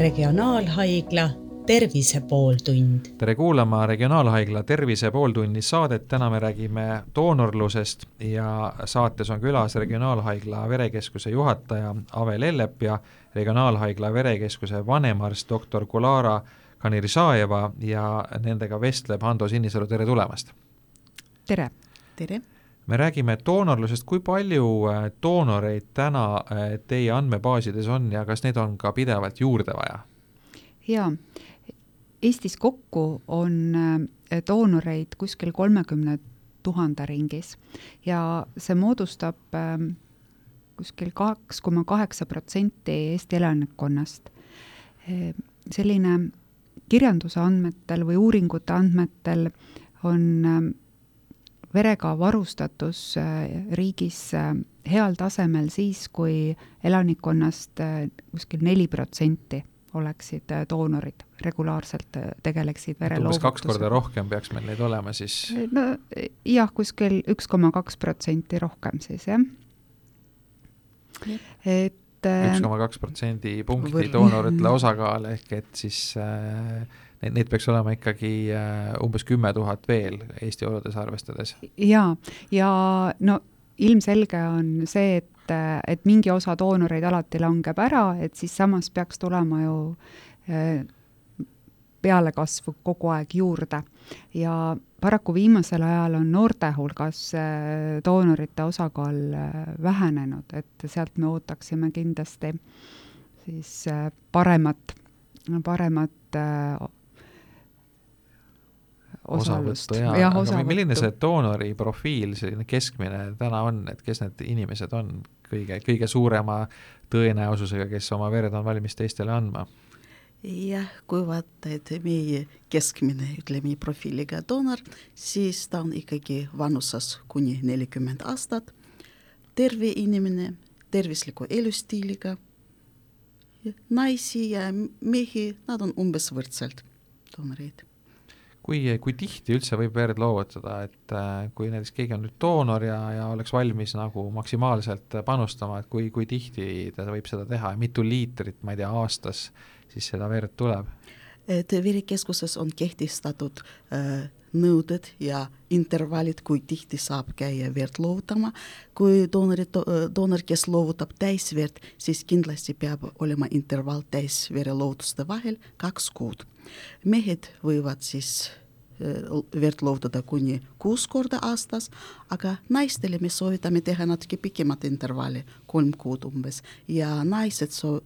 Regionaalhaigla Tervise pooltund. tere kuulama Regionaalhaigla Tervise pooltunni saadet, täna me räägime doonorlusest ja saates on külas Regionaalhaigla verekeskuse juhataja Ave Lellep ja Regionaalhaigla verekeskuse vanemarst doktor Kulara Kaniršajeva ja nendega vestleb Hando Sinisalu, tere tulemast! tere! tere! Me räägime doonorlusest, kui palju äh, doonoreid täna äh, teie andmebaasides on ja kas neid on ka pidevalt juurde vaja? jaa, Eestis kokku on äh, doonoreid kuskil kolmekümne tuhande ringis ja see moodustab ähm, kuskil kaks koma kaheksa protsenti Eesti elanikkonnast. selline kirjanduse andmetel või uuringute andmetel on ähm, verega varustatus äh, riigis äh, heal tasemel siis, kui elanikkonnast äh, kuskil neli protsenti oleksid doonorid, regulaarselt tegeleksid vereloovutusega. umbes kaks korda rohkem peaks meil neid olema siis? no jah, kuskil üks koma kaks protsenti rohkem siis jah. et üks koma kaks protsendi punkti doonoritele osakaal, ehk et siis äh, neid, neid peaks olema ikkagi äh, umbes kümme tuhat veel Eesti oludes arvestades. jaa, ja no ilmselge on see, et, et mingi osa doonoreid alati langeb ära, et siis samas peaks tulema ju äh, pealekasvu kogu aeg juurde. ja paraku viimasel ajal on noorte hulgas äh, doonorite osakaal vähenenud, et sealt me ootaksime kindlasti siis paremat, paremat osalust. aga milline see doonori profiil, selline keskmine täna on, et kes need inimesed on kõige, kõige suurema tõenäosusega, kes oma verd on valmis teistele andma? jah, kui vaadata, et meie keskmine, ütleme profiiliga doonor, siis ta on ikkagi vanuses kuni nelikümmend aastat, terve inimene, tervisliku elustiiliga, naisi ja mehi, nad on umbes võrdselt doonoreid kui, kui tihti üldse võib verd loovutada, et äh, kui näiteks keegi on nüüd doonor ja, ja oleks valmis nagu maksimaalselt panustama, et kui, kui tihti ta võib seda teha ja mitu liitrit, ma ei tea, aastas siis seda verd tuleb? et verekeskuses on kehtestatud äh, nõuded ja intervallid, kui tihti saab käia verd loovutama. kui doonorid, doonor, kes loovutab täisverd, siis kindlasti peab olema intervall täisvereloovutuste vahel kaks kuud. mehed võivad siis verd loovutada kuni kuus korda aastas, aga naistele me soovitame teha natuke pikemat intervalli, kolm kuud umbes, ja naised so-,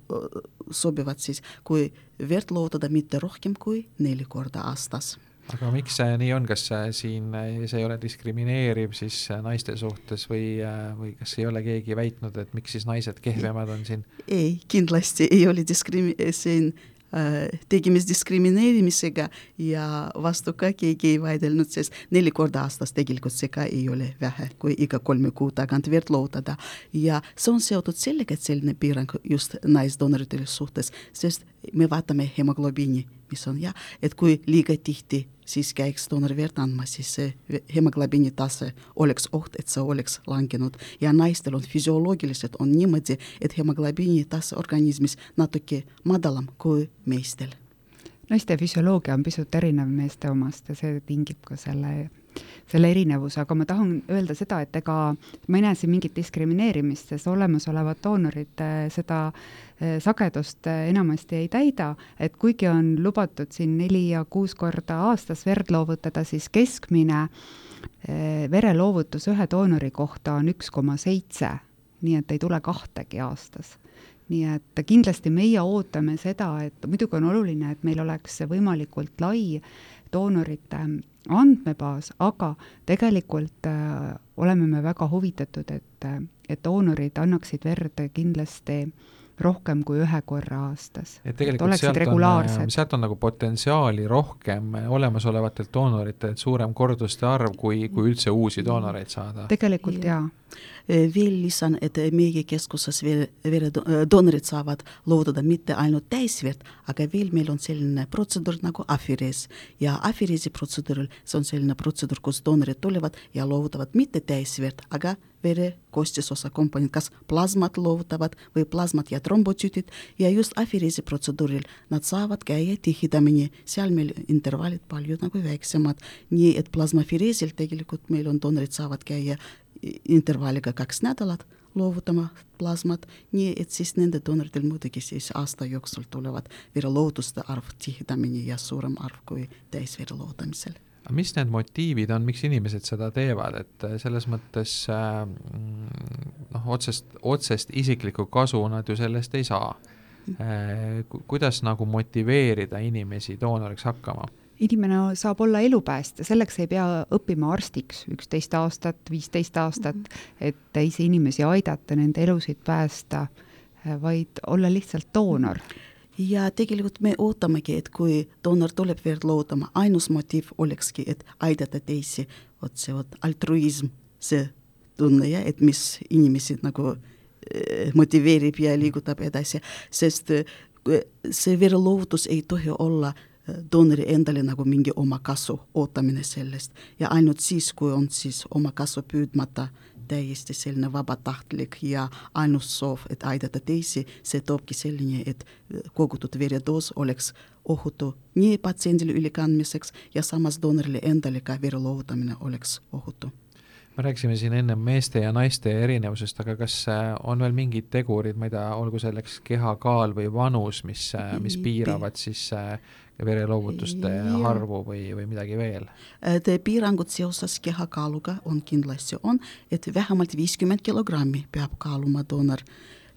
sobivad siis, kui verd loovutada mitte rohkem kui neli korda aastas aga miks see nii on, kas siin see ei ole diskrimineeriv siis naiste suhtes või, või kas ei ole keegi väitnud, et miks siis naised kehvemad on siin? ei, kindlasti ei ole diskrimi-, siin Äh, tegemist diskrimineerimisega ja vastu ka keegi ei vaidelnud, sest neli korda aastas tegelikult see ka ei ole vähe, kui iga kolme kuu tagant verd loovutada. ja see on seotud sellega, et selline piirang just naisdoonoritele suhtes, sest me vaatame hemoglobiini, mis on jah, et kui liiga tihti siis käiks doonori verd andmas, siis see hemoglobiini tase oleks oht, et see oleks langenud ja naistel on füsioloogiliselt on niimoodi, et hemoglobiini tase organismis natuke madalam kui meestel. naiste füsioloogia on pisut erinev meeste omast ja see tingib ka selle selle erinevuse, aga ma tahan öelda seda, et ega ma ei näe siin mingit diskrimineerimist, sest olemasolevad doonorid äh, seda äh, sagedust äh, enamasti ei täida, et kuigi on lubatud siin neli ja kuus korda aastas verd loovutada, siis keskmine vereloovutus ühe doonori kohta on üks koma seitse, nii et ei tule kahtegi aastas. Nii et kindlasti meie ootame seda, et muidugi on oluline, et meil oleks võimalikult lai doonorite andmebaas, aga tegelikult äh, oleme me väga huvitatud, et, et doonorid annaksid verd kindlasti äh, rohkem kui ühe korra aastas. et tegelikult et sealt on, sealt on nagu potentsiaali rohkem olemasolevatelt doonoritelt, suurem korduste arv, kui, kui üldse uusi doonoreid saada. tegelikult jaa ja. veel lisan, et meie keskuses veel veredoonorid saavad loodada mitte ainult täisverd, aga veel meil on selline protseduur nagu afirees ja afireesi protseduuril, see on selline protseduur, kus doonorid tulevad ja loovutavad mitte täisverd, aga vere koostisosa komponent, kas plasmat loovutavad või plasmat ja trombotüüdid ja just afireesi protseduuril nad saavad käia tihedamini, seal meil intervallid palju nagu väiksemad, nii et plasmafireesil tegelikult meil on doonorid saavad käia intervalliga kaks nädalat loovutama plasmat, nii et siis nende doonoritel muidugi siis aasta jooksul tulevad vereloovutuste arv tihedamini ja suurem arv kui täisvere loovutamisel aga mis need motiivid on, miks inimesed seda teevad, et äh, selles mõttes äh, noh, otsest, otsest isiklikku kasu nad ju sellest ei saa. Äh, kuidas nagu motiveerida inimesi doonoriks hakkama? inimene saab olla elupäästja, selleks ei pea õppima arstiks üksteist aastat, viisteist aastat, et teisi inimesi aidata, nende elusid päästa, vaid olla lihtsalt doonor ja tegelikult me ootamegi, et kui doonor tuleb verd loodama, ainus motiiv olekski, et aidata teisi, vot see vot altruism, see tunne ja et mis inimesi nagu motiveerib ja liigutab edasi, sest see vereloovutus ei tohi olla doonori endale nagu mingi oma kasu ootamine sellest. Ja ainult siis, kui on siis oma kasu püüdmata täiesti selline vabatahtlik ja ainus soov, et aidata teisi, see toobki selleni, et kogutud veredoos oleks ohutu nii patsiendile ülekandmiseks ja samas doonorile endale ka vere loovutamine oleks ohutu me rääkisime siin enne meeste ja naiste erinevusest, aga kas äh, on veel mingid tegurid, ma ei tea, olgu selleks kehakaal või vanus, mis, äh, mis piiravad siis äh, vereloovutuste arvu või, või midagi veel? piirangud seoses kehakaaluga on kindlasti on, et vähemalt viiskümmend kilogrammi peab kaaluma doonor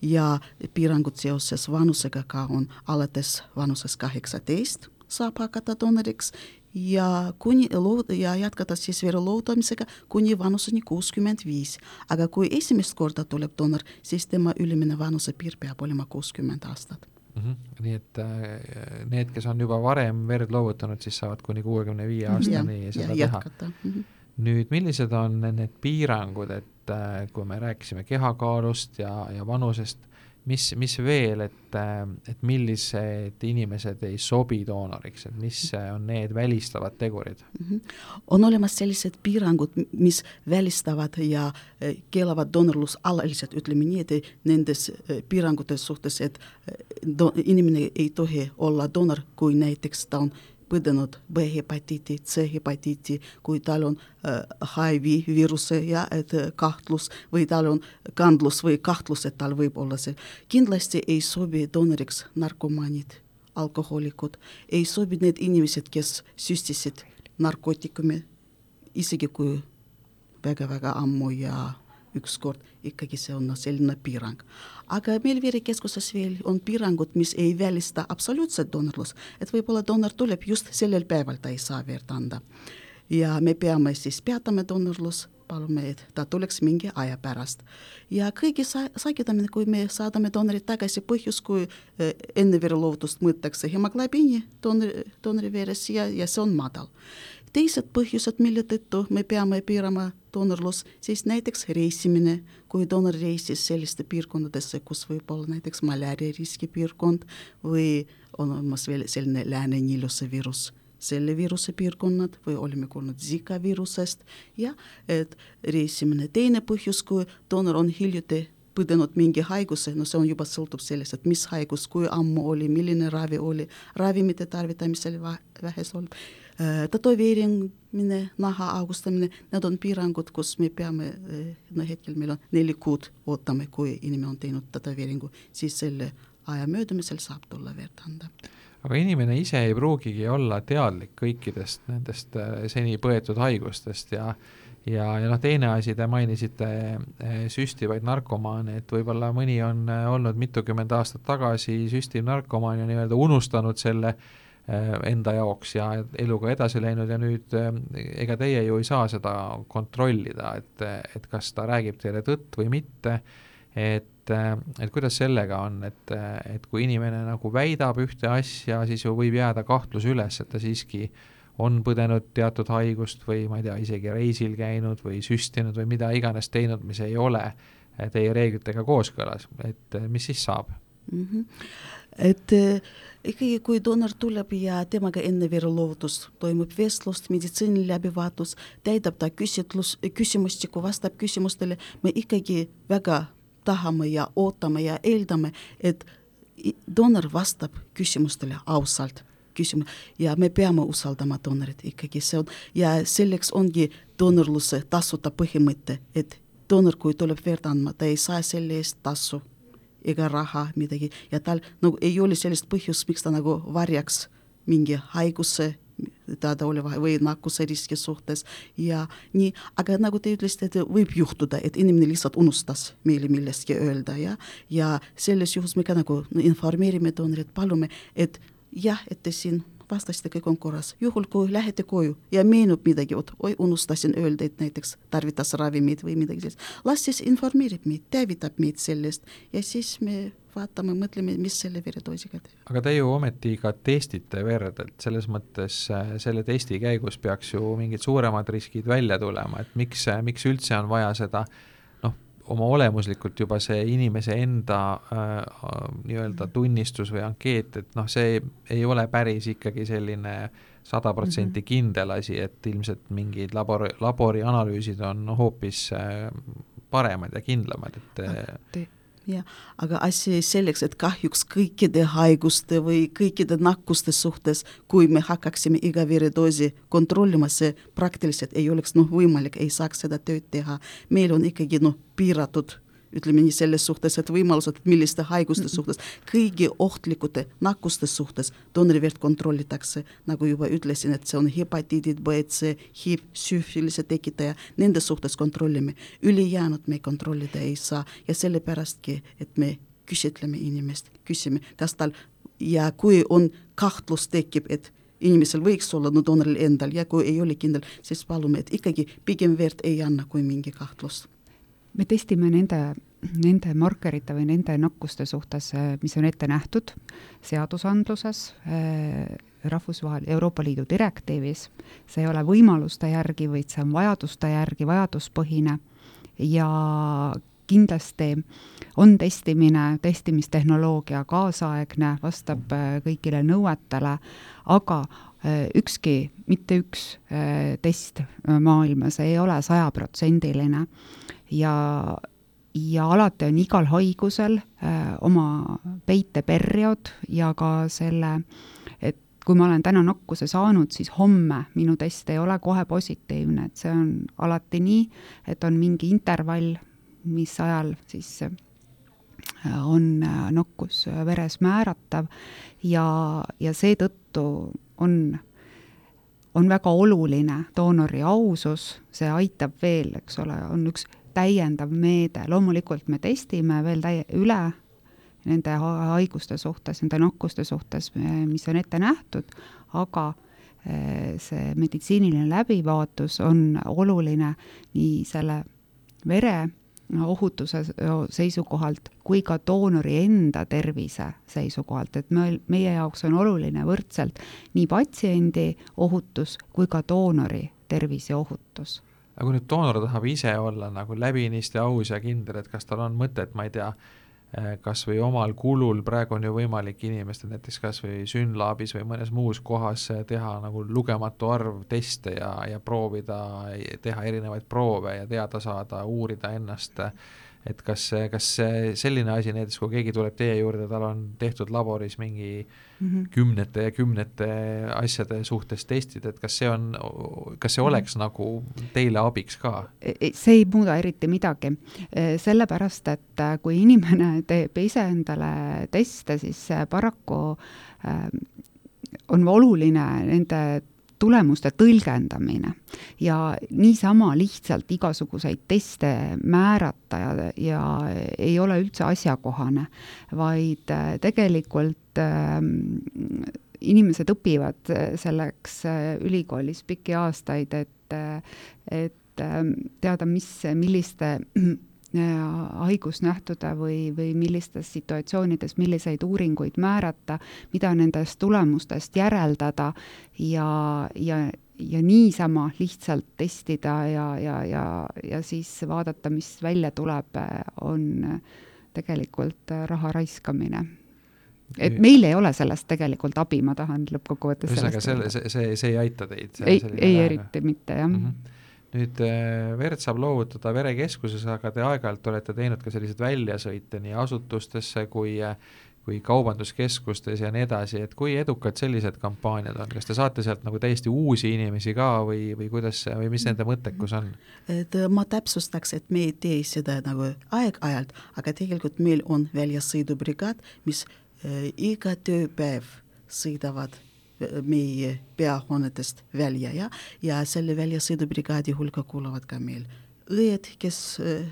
ja piirangud seoses vanusega ka on alates vanusest kaheksateist saab hakata doonoriks ja kuni lood- ja jätkata siis vere loodamisega kuni vanuseni kuuskümmend viis. aga kui esimest korda tuleb doonor, siis tema ülemine vanusepiir peab olema kuuskümmend aastat mm. -hmm. nii et äh, need, kes on juba varem verd loovutanud, siis saavad kuni kuuekümne viie aastani ja, seda ja teha. Mm -hmm. nüüd, millised on need piirangud, et äh, kui me rääkisime kehakaalust ja, ja vanusest, mis, mis veel, et, et millised inimesed ei sobi doonoriks, et mis on need välistavad tegurid mm? -hmm. on olemas sellised piirangud, mis välistavad ja eh, keelavad doonorlus alaliselt, ütleme nii, et nendes piirangutes suhtes, et do, inimene ei tohi olla doonor, kui näiteks ta on põdenud B-hepatiiti, C-hepatiiti, kui tal on äh, HIV viiruse ja et äh, kahtlus või tal on kandlus või kahtlus, et tal võib olla see. kindlasti ei sobi doonoriks narkomaanid, alkohoolikud, ei sobi need inimesed, kes süstisid narkootikumi, isegi kui väga-väga ammu ja ükskord, ikkagi see on selline piirang. aga meil verekeskuses veel on piirangud, mis ei välista absoluutset doonorlust, et võib-olla doonor tuleb just sellel päeval, ta ei saa verd anda. ja me peame siis peatama doonorlus, palume, et ta tuleks mingi aja pärast. ja kõige sa-, sagedamini, kui me saadame doonorit tagasi, põhjus, kui eh, enne vereloovutust mõõtakse hemoglobiini doonori, doonori veres ja, ja see on madal teised põhjused, mille tõttu me peame piirama doonorlus, siis näiteks reisimine, kui doonor reisis selliste piirkondadesse, kus võib olla näiteks malaaria riskipiirkond või on olemas veel selline Lääne-Niiluse viirus selle viiruse piirkonnad või oleme kuulnud Zika viirusest ja et reisimine. teine põhjus, kui doonor on hiljuti põdenud mingi haiguse, no see on juba sõltub sellest, et mis haigus, kui ammu oli, milline ravi oli, ravimite tarvitamisel vähes olnud tätoveerimine, naha augustamine, need on piirangud, kus me peame, äh, no hetkel meil on neli kuud ootame, kui inimene on teinud tätoveeringu, siis selle aja möödumisel saab tulla verd anda aga inimene ise ei pruugigi olla teadlik kõikidest nendest äh, seni põetud haigustest ja ja, ja noh, teine asi, te mainisite süstivaid narkomaane, et võib-olla mõni on olnud mitukümmend aastat tagasi süstiv narkomaan ja nii-öelda unustanud selle äh, Äh, enda jaoks ja eluga edasi läinud ja nüüd äh, ega teie ju ei saa seda kontrollida, et, et kas ta räägib teile tõtt või mitte, et, äh, et kuidas sellega on, et, et kui inimene nagu väidab ühte asja, siis ju võib jääda kahtlus üles, et ta siiski on põdenud teatud haigust või ma ei tea, isegi reisil käinud või süstinud või mida iganes teinud, mis ei ole teie reeglitega kooskõlas, et mis siis saab? Mm? -hmm et ikkagi, kui doonor tuleb ja temaga enne vereloovutust toimub vestlus, meditsiiniline läbivaatus, täidab ta küsitlus, küsimustikku, vastab küsimustele, me ikkagi väga tahame ja ootame ja eeldame, et doonor vastab küsimustele ausalt küsimus ja me peame usaldama doonorit ikkagi, see on ja selleks ongi doonorluse tasuta põhimõte, et doonor, kui tuleb verd andma, ta ei saa selle eest tasu ega raha, midagi ja tal nagu ei ole sellist põhjust, miks ta nagu varjaks mingi haiguse teadaoleva või nakkuse riski suhtes. Ja nii, aga nagu te ütlesite, et võib juhtuda, et inimene lihtsalt unustas meile millestki öelda ja, ja selles juhus me ka nagu informeerime doonorit, palume, et jah, et te siin vastasite, kõik on korras. juhul, kui lähete koju ja meenub midagi, vot oi, unustasin öelda, et näiteks tarvitas ravimit või midagi sellist, las siis informeerib meid, teavitab meid sellest ja siis me vaatame, mõtleme, mis selle veredoosiga teha. aga te ju ometi ka testite verd, et selles mõttes äh, selle testi käigus peaks ju mingid suuremad riskid välja tulema, et miks, miks üldse on vaja seda oma olemuslikult juba see inimese enda äh, nii-öelda tunnistus või ankeet, et noh, see ei ole päris ikkagi selline sada protsenti mhm. kindel asi, et ilmselt mingid labori, laborianalüüsid on hoopis äh, paremad ja kindlamad, et äh, jah, aga asi selleks, et kahjuks kõikide haiguste või kõikide nakkuste suhtes, kui me hakkaksime iga veredoosi kontrollima, see praktiliselt ei oleks noh, võimalik, ei saaks seda tööd teha. meil on ikkagi noh, piiratud ütleme nii, selles suhtes, et võimalused, milliste haiguste suhtes, kõigi ohtlikute nakkuste suhtes doonoriverd kontrollitakse, nagu juba ütlesin, et see on hepatiidid B, C, HIV, süüfilise tekitaja, nende suhtes kontrollime. ülejäänud me kontrollida ei saa. Ja sellepärastki, et me küsitleme inimest, küsime, kas tal ja kui on kahtlus tekib, et inimesel võiks olla no doonoril endal ja kui ei ole kindel, siis palume, et ikkagi pigem verd ei anna, kui mingi kahtlus me testime nende, nende markerite või nende nakkuste suhtes, mis on ette nähtud seadusandluses, eh, rahvusvahel, Euroopa Liidu direktiivis, see ei ole võimaluste järgi, vaid see on vajaduste järgi, vajaduspõhine. Ja kindlasti on testimine, testimistehnoloogia kaasaegne, vastab eh, kõigile nõuetele, aga ükski, mitte üks test maailmas ei ole sajaprotsendiline. Ja, ja alati on igal haigusel äh, oma peiteperiood ja ka selle, et kui ma olen täna nakkuse saanud, siis homme minu test ei ole kohe positiivne, et see on alati nii, et on mingi intervall, mis ajal siis äh, on äh, nakkus veres määratav ja, ja seetõttu on on väga oluline doonori ausus, see aitab veel, eks ole, on üks täiendav meede, loomulikult me testime veel täie-, üle nende haiguste suhtes, nende nakkuste suhtes, mis on ette nähtud, aga see meditsiiniline läbivaatus on oluline nii selle vere ohutuse seisukohalt kui ka doonori enda tervise seisukohalt, et me, meie jaoks on oluline võrdselt nii patsiendi ohutus kui ka doonori tervis ja ohutus. Aga kui nüüd doonor tahab ise olla nagu läbinisti aus ja kindel, et kas tal on mõtet, ma ei tea, kas või omal kulul, praegu on ju võimalik inimestel näiteks kas või Synlabis või mõnes muus kohas teha nagu lugematu arv teste ja, ja proovida, teha erinevaid proove ja teada saada, uurida ennast äh, et kas, kas selline asi näiteks, kui keegi tuleb teie juurde, tal on tehtud laboris mingi mm -hmm. kümnete ja kümnete asjade suhtes testid, et kas see on, kas see mhm. oleks mm -hmm. nagu teile abiks ka? E, e, see ei muuda eriti midagi, e, sellepärast et äh, kui inimene teeb ise endale teste, siis paraku äh, on oluline nende tulemuste tõlgendamine ja niisama lihtsalt igasuguseid teste määrata ja, ja ei ole üldse asjakohane, vaid äh, tegelikult äh, inimesed õpivad selleks äh, ülikoolis pikki aastaid, et, äh, et teada, mis, milliste haigusnähtude või, või millistes situatsioonides milliseid uuringuid määrata, mida nendest tulemustest järeldada ja, ja, ja niisama lihtsalt testida ja, ja, ja, ja siis vaadata, mis välja tuleb, on tegelikult raha raiskamine. Et meil ei ole sellest tegelikult abi, ma tahan lõppkokkuvõttes ühesõnaga, selle, see, see, see ei aita teid? ei, ei eriti mitte, jah. Mm. -hmm nüüd äh, verd saab loovutada verekeskuses, aga te aeg-ajalt olete teinud ka selliseid väljasõite nii asutustesse kui äh, kui kaubanduskeskustes ja nii edasi, et kui edukad sellised kampaaniad on, kas te saate sealt nagu täiesti uusi inimesi ka või, või kuidas või mis nende mõttekus on? et äh, ma täpsustaks, et me ei tee seda nagu aeg-ajalt, aga tegelikult meil on väljasõidubrigaad, mis äh, iga tööpäev sõidavad meie peahoonetest välja ja, ja selle väljasõidubrigaadi hulka kuuluvad ka meil õed, kes äh,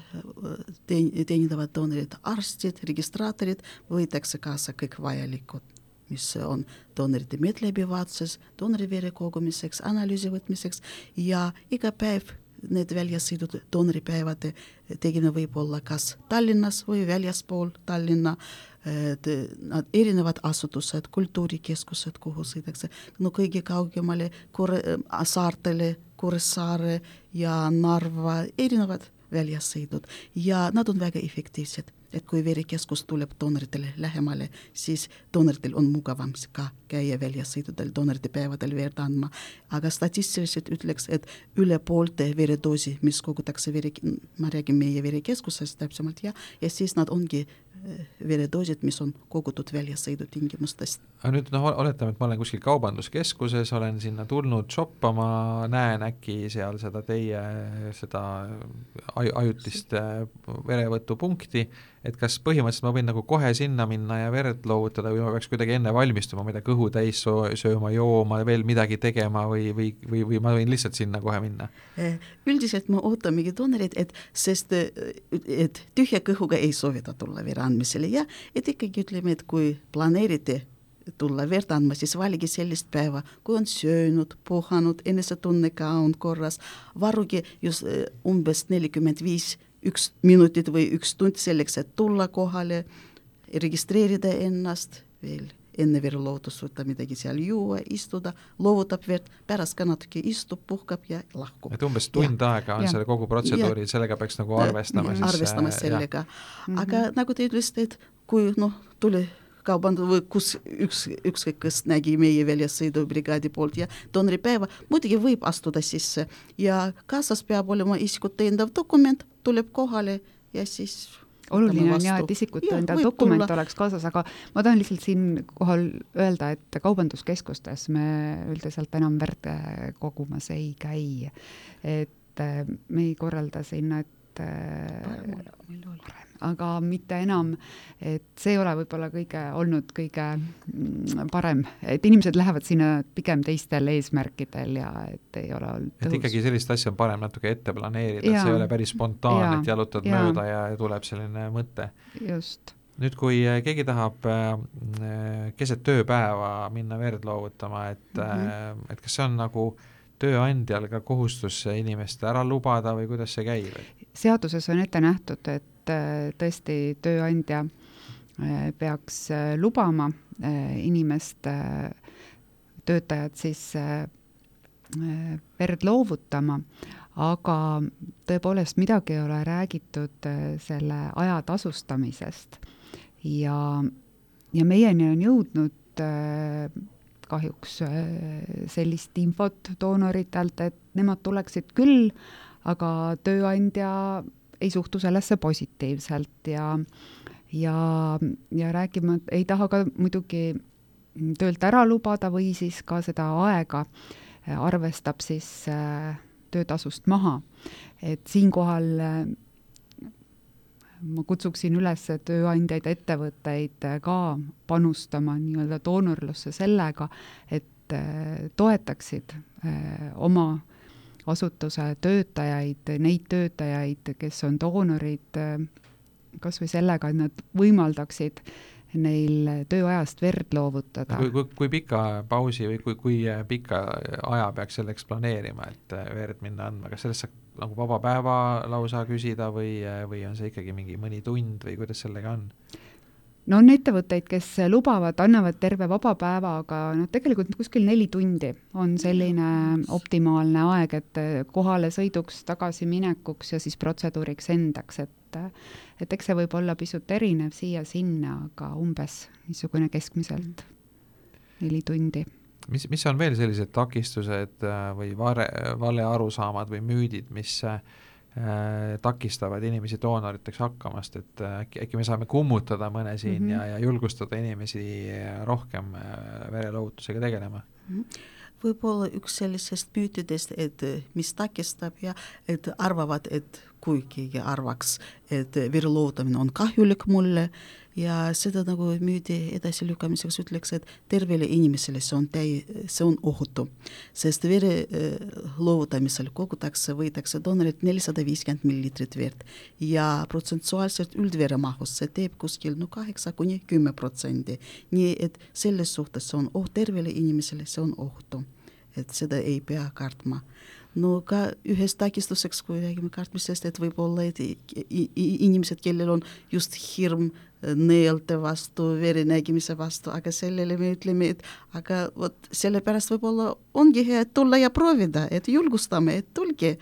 teenindavad doonorit, arstid, registraatorid, võetakse kaasa kõik vajalikud, mis on doonorite medläbivaatuses, doonorivere kogumiseks, analüüsi võtmiseks ja iga päev need väljasõidud doonoripäevade tegemine võib olla kas Tallinnas või väljaspool Tallinna, nad erinevad asutused, kultuurikeskused, kuhu sõidakse, no kõige kaugemale Kur-, saartele, Kuressaare ja Narva, erinevad väljasõidud ja nad on väga efektiivsed et kui verikeskus tuleb doonoritele lähemale, siis doonoritel on mugavam ka käia väljasõitudel doonorite päevadel verd andma. aga statistiliselt ütleks, et üle poolte veredoosi, mis kogutakse vere, ma räägin meie verekeskusest täpsemalt ja, ja siis nad ongi veredoosid, mis on kogutud väljasõidutingimustest. aga nüüd noh, oletame, et ma olen kuskil kaubanduskeskuses, olen sinna tulnud shoppama, näen äkki seal seda teie, seda ajutist eh, verevõtupunkti, et kas põhimõtteliselt ma võin nagu kohe sinna minna ja verd loovutada või ma peaks kuidagi enne valmistuma, tea, kõhu täis sööma, jooma, veel midagi tegema või, või, või, või ma võin lihtsalt sinna kohe minna? Eh, üldiselt me ootamegi doonorit, et sest et tühja kõhuga ei soovita tulla vere andmisele. Ja et ikkagi ütleme, et kui planeerite tulla verd andma, siis valige sellist päeva, kui on söönud, puhanud, enesetunne ka on korras, varuge just umbes nelikümmend viis üks minutit või üks tund selleks, et tulla kohale, registreerida ennast veel enne vereloovutust võtta midagi seal juua, istuda, loovutab verd, pärast ka natuke istub, puhkab ja lahkub. et umbes tund ja. aega on ja. selle kogu protseduuri, sellega peaks nagu arvestama siis arvestama sellega, aga mm -hmm. nagu te ütlesite, et kui noh, tuli kaubandus või kus üks, ükskõik kes nägi meie väljasõidubrigaadi poolt ja doonoripäeva, muidugi võib astuda sisse ja kaasas peab olema isikut tõendav dokument, tuleb kohale ja siis oluline on jaa, et isikut tõendav dokument tulla. oleks kaasas, aga ma tahan lihtsalt siinkohal öelda, et kaubanduskeskustes me üldiselt enam verd kogumas ei käi. et äh, me ei korralda sinna, et parem, aga mitte enam, et see ei ole võib-olla kõige, olnud kõige mm, parem, et inimesed lähevad sinna pigem teistel eesmärkidel ja et ei ole olnud tõhus. et ikkagi sellist asja on parem natuke ette planeerida, et see ei ole päris spontaanne, et jalutad ja. mööda ja, tuleb selline mõte. just nüüd, kui äh, keegi tahab äh, keset tööpäeva minna verd loovutama, et mm, -hmm. et kas see on nagu tööandjal ka kohustus see inimest ära lubada või kuidas see käib? seaduses on ette nähtud, et äh, tõesti tööandja äh, peaks äh, lubama inimest, töötajat siis verd loovutama, aga tõepoolest midagi ei ole räägitud selle aja tasustamisest. ja, ja meieni on jõudnud kahjuks sellist infot doonoritelt, et nemad tuleksid küll, aga tööandja ei suhtu sellesse positiivselt ja ja, ja räägime, ei taha ka muidugi töölt ära lubada või siis ka seda aega arvestab siis äh, töötasust maha. et siinkohal äh, ma kutsuksin üles tööandjaid, ettevõtteid ka panustama nii-öelda doonorlusse sellega, et äh, toetaksid oma asutuse töötajaid, neid töötajaid, kes on doonorid, kas või sellega, et nad võimaldaksid neil tööajast verd loovutada. kui, kui, kui pika pausi või kui, kui pika aja peaks selleks planeerima, et verd minna andma, kas sellest saab nagu vaba päeva lausa küsida või, või on see ikkagi mingi mõni tund või kuidas sellega on? no on ettevõtteid, kes lubavad, annavad terve vaba päeva, aga noh, tegelikult kuskil neli tundi on selline optimaalne aeg, et kohale sõiduks, tagasiminekuks ja siis protseduuriks endaks, et et eks see võib olla pisut erinev siia-sinna, aga umbes niisugune keskmiselt neli tundi mis, mis on veel sellised takistused äh, või vale, valearusaamad või müüdid, mis äh, takistavad inimesi doonoriteks hakkamast, et äh, äkki, äkki me saame kummutada mõne siin mm -hmm. ja, ja julgustada inimesi rohkem äh, verelohutusega tegelema mm? -hmm võib-olla üks sellisest müütidest, et mis takistab ja et arvavad, et kui keegi arvaks, et verelohutamine on kahjulik mulle, ja seda nagu müüdi edasilükkamiseks, ütleks, et tervele inimesele see on täi-, see on ohutu. sest vere äh, loovutamisel kogutakse, võetakse doonorilt nelisada viiskümmend milliliitrit verd ja protsentuaalselt üldveremahust see teeb kuskil no kaheksa kuni kümme protsenti. nii et selles suhtes see on oht tervele inimesele, see on ohutu. et seda ei pea kartma no ka ühest takistuseks, kui räägime kartmisest, et võib-olla, et inimesed, kellel on just hirm nõelte vastu, verenägemise vastu, aga sellele me ütleme, et aga vot sellepärast võib-olla ongi hea, tulla ja proovida, et julgustame, et tulge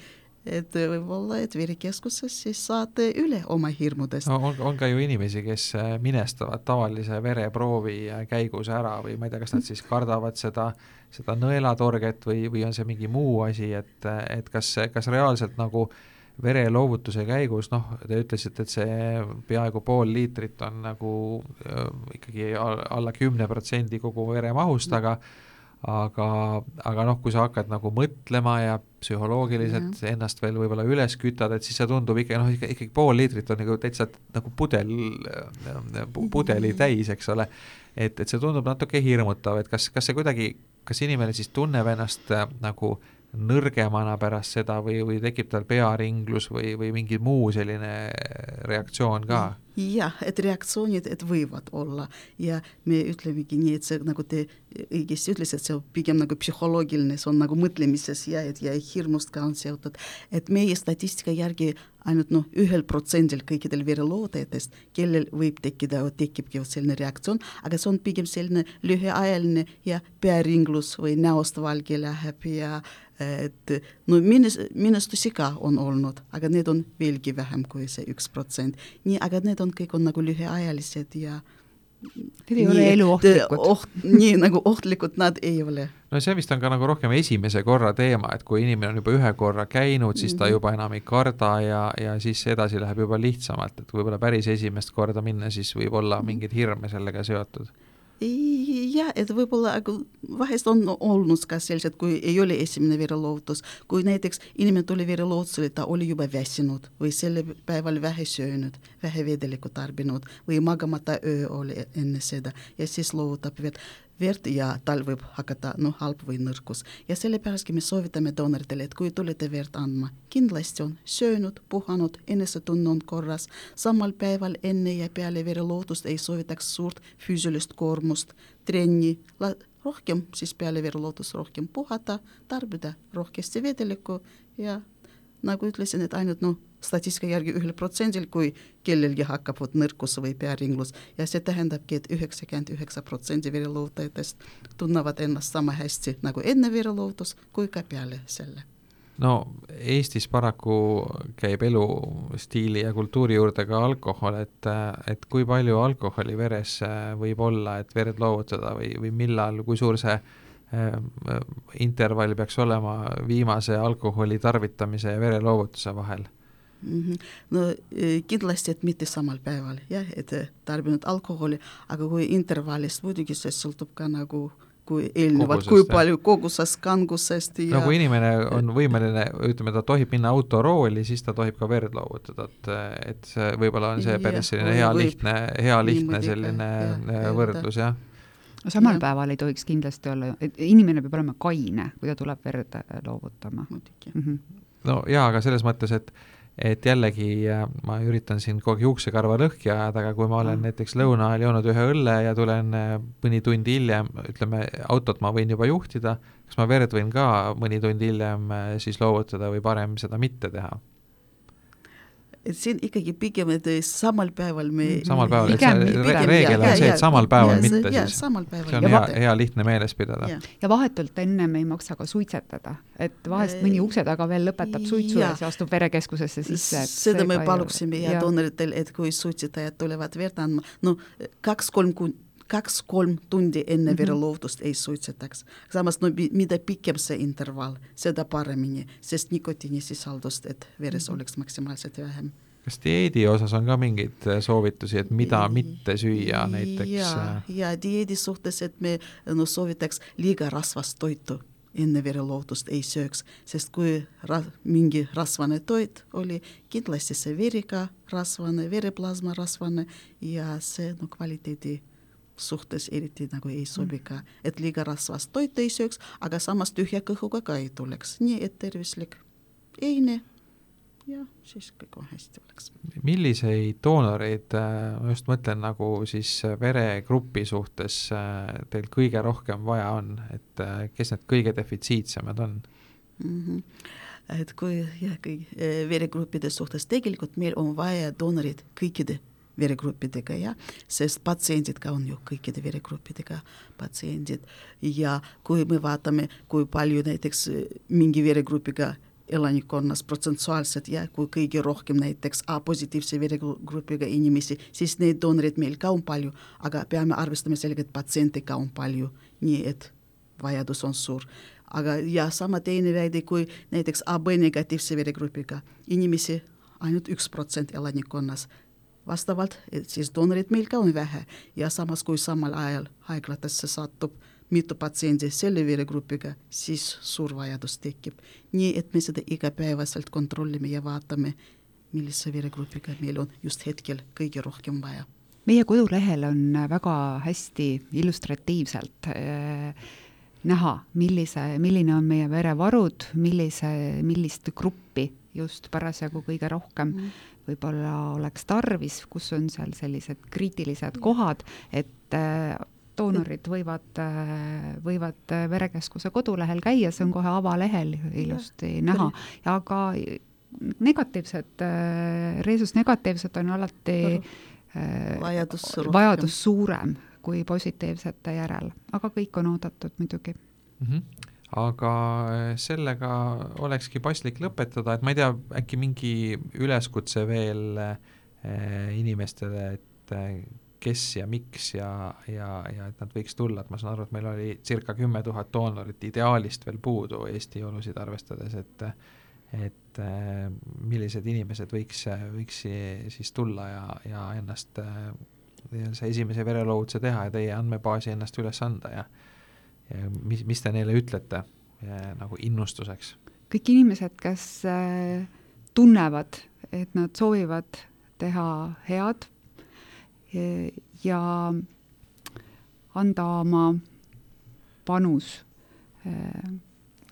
et võib-olla, et verikeskuses siis saate üle oma hirmudest no,. on, on ka ju inimesi, kes äh, minestavad tavalise vereproovi käigus ära või ma ei tea, kas nad siis kardavad seda, seda nõelatorget või, või on see mingi muu asi, et, et kas, kas reaalselt nagu vereloovutuse käigus, noh, te ütlesite, et see peaaegu pool liitrit on nagu äh, ikkagi alla kümne protsendi kogu veremahust, aga aga, aga noh, kui sa hakkad nagu mõtlema ja psühholoogiliselt -hmm. ennast veel võib-olla üles kütad, et siis see tundub ikka noh, ikka ikkagi pool liitrit on nagu täitsa nagu pudel, pudeli mhm. täis, eks ole. et, et see tundub natuke hirmutav, et kas, kas see kuidagi, kas inimene siis tunneb ennast äh, nagu nõrgemana pärast seda või, või tekib tal pearinglus või, või mingi muu selline reaktsioon ka? jah, et reaktsioonid, et võivad olla ja me ütlemegi nii, et see nagu te õigesti ütlesite, see on pigem nagu psühholoogiline, see on nagu mõtlemises ja, et ja hirmust ka on seotud, et meie statistika järgi ainult noh, ühel protsendil kõikidel verelootajatest, kellel võib tekkida, tekibki selline reaktsioon, aga see on pigem selline lühiajaline ja pearinglus või näost valge läheb ja äh, et no minus, miinustusi ka on olnud, aga need on veelgi vähem kui see üks protsent. nii, aga need on kõik on nagu lühiajalised ja Need ei nii, ole eluohtlikud oht,. nii nagu ohtlikud nad ei ole. no see vist on ka nagu rohkem esimese korra teema, et kui inimene on juba ühe korra käinud, siis ta mhm. juba enam ei karda ja, ja siis edasi läheb juba lihtsamalt, et võib-olla päris esimest korda minna, siis võib olla mhm. mingeid hirme sellega seotud jah, et võib-olla vahest on olnud ka sellised, kui ei ole esimene vereloovutus, kui näiteks inimene tuli vereloovutusele, ta oli juba väsinud või selle päeval vähe söönud, vähe vedelikku tarbinud või magamata öö oli enne seda ja siis loovutab verd verd ja tal võib hakata noh, halb või nõrkus. ja sellepärastki me soovitame doonoritele, et kui tulete verd andma, kindlasti on söönud, puhanud, enesetunne on korras, samal päeval enne ja peale verelootust ei soovitaks suurt füüsilist koormust, trenni, rohkem siis peale verelootust rohkem puhata, tarbida rohkesti vedelikku ja nagu ütlesin, et ainult noh, statistika järgi ühel protsendil, kui kellelgi hakkab vot nõrkus või pearinglus. Ja see tähendabki et, et üheksakümmend üheksa protsenti verelohutajatest tunnevad ennast sama hästi nagu enne verelohutus kui ka peale selle. No Eestis paraku käib elustiili ja kultuuri juurde ka alkohol, et, et kui palju alkoholi veres võib olla, et verd loovutada või, või millal, kui suur see Ehm, intervall peaks olema viimase alkoholi tarvitamise ja vereloovutuse vahel mm? -hmm. no kindlasti, et mitte samal päeval jah, et tarbinud alkoholi, aga kui intervallist muidugi see sõltub ka nagu kui eelnevalt, kui palju kogusest, kangusest ja no kui inimene on võimeline, ütleme, ta tohib minna autorooli, siis ta tohib ka verd loovutada, et, et see võib-olla on see päris selline hea lihtne, hea lihtne selline ja, võrdlus, jah no samal ja. päeval ei tohiks kindlasti olla, et inimene peab olema kaine, kui ta tuleb verd äh, loovutama. muidugi mm. -hmm. no jaa, aga selles mõttes, et et jällegi äh, ma üritan siin kogu aeg juuksekarva lõhki ajada, aga kui ma olen mm. näiteks lõuna ajal joonud ühe õlle ja tulen äh, mõni tund hiljem, ütleme, autot ma võin juba juhtida, kas ma verd võin ka mõni tund hiljem siis loovutada või parem seda mitte teha? Et siin ikkagi pigem, et samal päeval me samal päeval, et see reegel on see, et samal päeval ja, mitte ja, siis. samal päeval. see on Ja hea hea lihtne meeles pidada. Ja vahetult ennem ei maksa ka suitsetada, et vahest mõni ukse taga veel lõpetab suitsu ja siis astub verekeskusesse sisse. seda me paluksime ja doonoritel, et kui suitsetajad tulevad verd andma, no kaks-kolm kun-, kaks-kolm tundi enne mm -hmm. vereloovutust ei suitsetaks. samas no mida pikem see intervall, seda paremini, sest nikotiinisisaldust, et veres oleks maksimaalselt vähem. kas dieedi osas on ka mingeid soovitusi, et mida mitte süüa näiteks? ja, ja dieedi suhtes, et me no soovitaks liiga rasvast toitu enne verelootust ei sööks, sest kui ra-, mingi rasvane toit oli, kindlasti see veri ka rasvane, vereplasma rasvane ja see no kvaliteedi suhtes eriti nagu ei sobi ka, et liiga rasvast toitu ei sööks, aga samas tühja kõhuga ka ei tuleks, nii et tervislik eine ja siis kõik on hästi oleks. milliseid doonoreid, ma just mõtlen nagu siis veregrupi suhtes äh, teil kõige rohkem vaja on, et äh, kes need kõige defitsiitsemad on? mm. -hmm. et kui jah, kõik veregruppide suhtes tegelikult meil on vaja doonorid kõikide veregruppidega, jah, sest patsiendid ka on ju kõikide veregruppidega patsiendid ja kui me vaatame, kui palju näiteks mingi veregrupiga elanikkonnas protsentuaalselt ja kui kõige rohkem näiteks A-positiivse veregrupiga inimesi, siis neid doonoreid meil ka on palju, aga peame arvestama sellega, et patsiente ka on palju, nii et vajadus on suur. aga ja sama teine väide, kui näiteks AB negatiivse veregrupiga inimesi ainult üks protsent elanikkonnas, vastavalt, et siis doonoreid meil ka on vähe ja samas, kui samal ajal haiglatesse satub mitu patsiendi selle veregrupiga, siis suur vajadus tekib. nii et me seda igapäevaselt kontrollime ja vaatame, millise veregrupiga meil on just hetkel kõige rohkem vaja. meie kodulehel on väga hästi illustratiivselt äh, näha, millise, milline on meie verevarud, millise, millist gruppi just parasjagu kõige rohkem mm. Võib-olla oleks tarvis, kus on seal sellised kriitilised kohad, et äh, doonorid võivad, võivad verekeskuse kodulehel käia, see on kohe avalehel ilusti ja, näha, aga negatiivsed, reesus negatiivsed on alati vajadus, vajadus suurem kui positiivsete järel, aga kõik on oodatud muidugi. Mm. -hmm aga sellega olekski paslik lõpetada, et ma ei tea, äkki mingi üleskutse veel eh, inimestele, et kes ja miks ja, ja, ja et nad võiks tulla, et ma saan aru, et meil oli circa kümme tuhat doonorit ideaalist veel puudu Eesti olusid arvestades, et et äh, millised inimesed võiks, võiks siis tulla ja, ja ennast äh, see esimese vereloovutuse teha ja teie andmebaasi ennast üles anda ja mis, mis te neile ütlete ja, nagu innustuseks? kõik inimesed, kes äh, tunnevad, et nad soovivad teha head ja anda oma panus,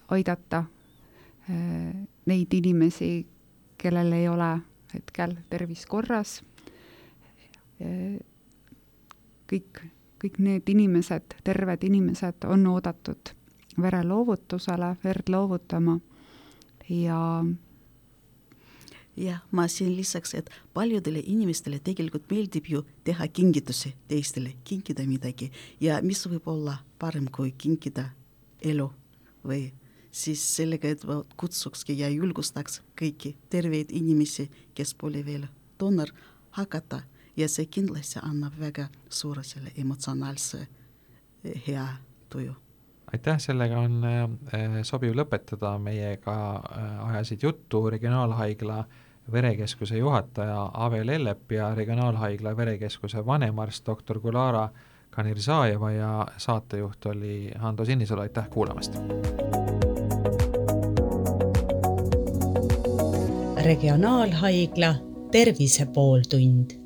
aidata neid inimesi, kellel ei ole hetkel tervis korras. kõik, kõik need inimesed, terved inimesed on oodatud vereloovutusele, verd loovutama. Ja jah, ma siin lisaks, et paljudele inimestele tegelikult meeldib ju teha kingitusi teistele, kinkida midagi. Ja mis võib olla parem kui kinkida elu või siis sellega, et ma kutsukski ja julgustaks kõiki terveid inimesi, kes pole veel doonor, hakata ja see kindlasti annab väga suure selle emotsionaalse hea tuju. Aitäh, sellega on äh, sobiv lõpetada, meiega äh, ajasid juttu Regionaalhaigla verekeskuse juhataja Ave Lellep ja Regionaalhaigla verekeskuse vanemarst doktor Gulara Kanirzajeva ja saatejuht oli Hando Sinisalu, aitäh kuulamast! regionaalhaigla Tervise pooltund